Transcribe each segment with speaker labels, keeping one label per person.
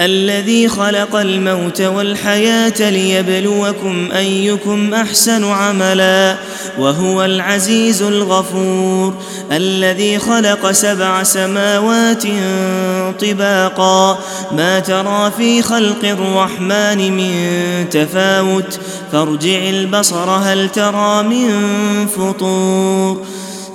Speaker 1: الذي خلق الموت والحياة ليبلوكم أيكم أحسن عملا وهو العزيز الغفور الذي خلق سبع سماوات طباقا ما ترى في خلق الرحمن من تفاوت فارجع البصر هل ترى من فطور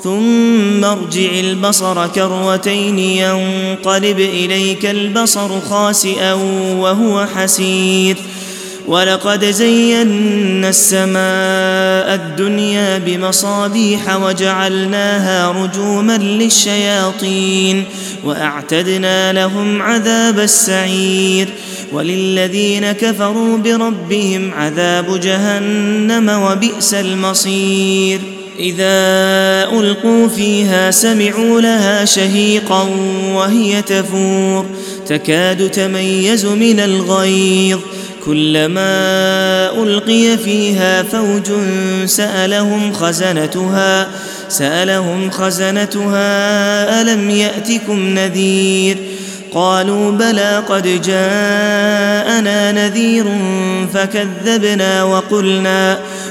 Speaker 1: ثم ارجع البصر كروتين ينقلب إليك البصر خاسئا وهو حسير. ولقد زينا السماء الدنيا بمصابيح وجعلناها رجوما للشياطين وأعتدنا لهم عذاب السعير. وللذين كفروا بربهم عذاب جهنم وبئس المصير. إذا ألقوا فيها سمعوا لها شهيقا وهي تفور تكاد تميز من الغيظ كلما ألقي فيها فوج سألهم خزنتها سألهم خزنتها ألم يأتكم نذير قالوا بلى قد جاءنا نذير فكذبنا وقلنا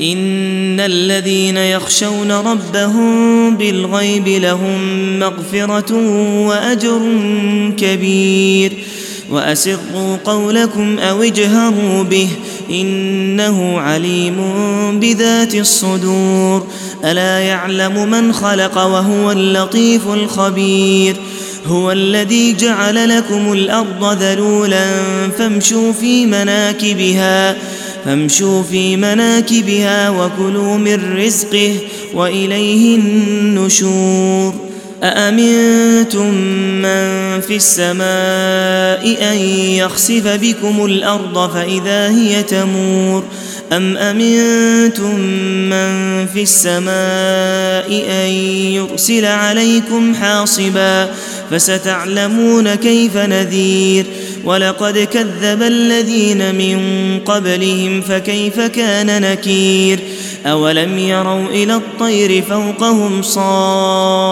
Speaker 1: إن الذين يخشون ربهم بالغيب لهم مغفرة وأجر كبير. وأسروا قولكم أو اجهروا به إنه عليم بذات الصدور. ألا يعلم من خلق وهو اللطيف الخبير. هو الذي جعل لكم الأرض ذلولا فامشوا في مناكبها. فامشوا في مناكبها وكلوا من رزقه وإليه النشور. أأمنتم من في السماء أن يخسف بكم الأرض فإذا هي تمور؟ أم أمنتم من في السماء أن يرسل عليكم حاصبا؟ فستعلمون كيف نذير. ولقد كذب الذين من قبلهم فكيف كان نكير أولم يروا إلى الطير فوقهم صافات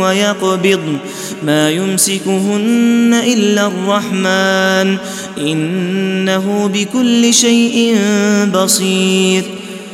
Speaker 1: ويقبضن ما يمسكهن إلا الرحمن إنه بكل شيء بصير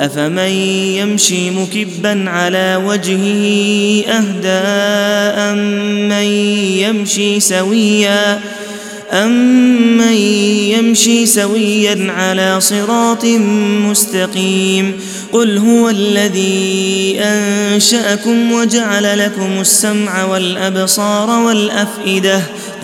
Speaker 1: أفمن يمشي مكبا على وجهه أهدى امن يمشي سويا أمن يمشي سويا على صراط مستقيم قل هو الذي أنشأكم وجعل لكم السمع والأبصار والأفئدة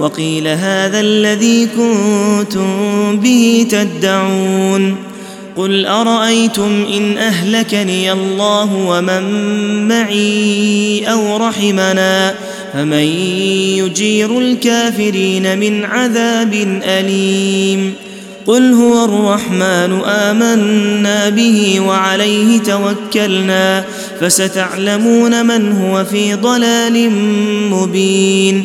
Speaker 1: وقيل هذا الذي كنتم به تدعون قل أرأيتم إن أهلكني الله ومن معي أو رحمنا فمن يجير الكافرين من عذاب أليم قل هو الرحمن آمنا به وعليه توكلنا فستعلمون من هو في ضلال مبين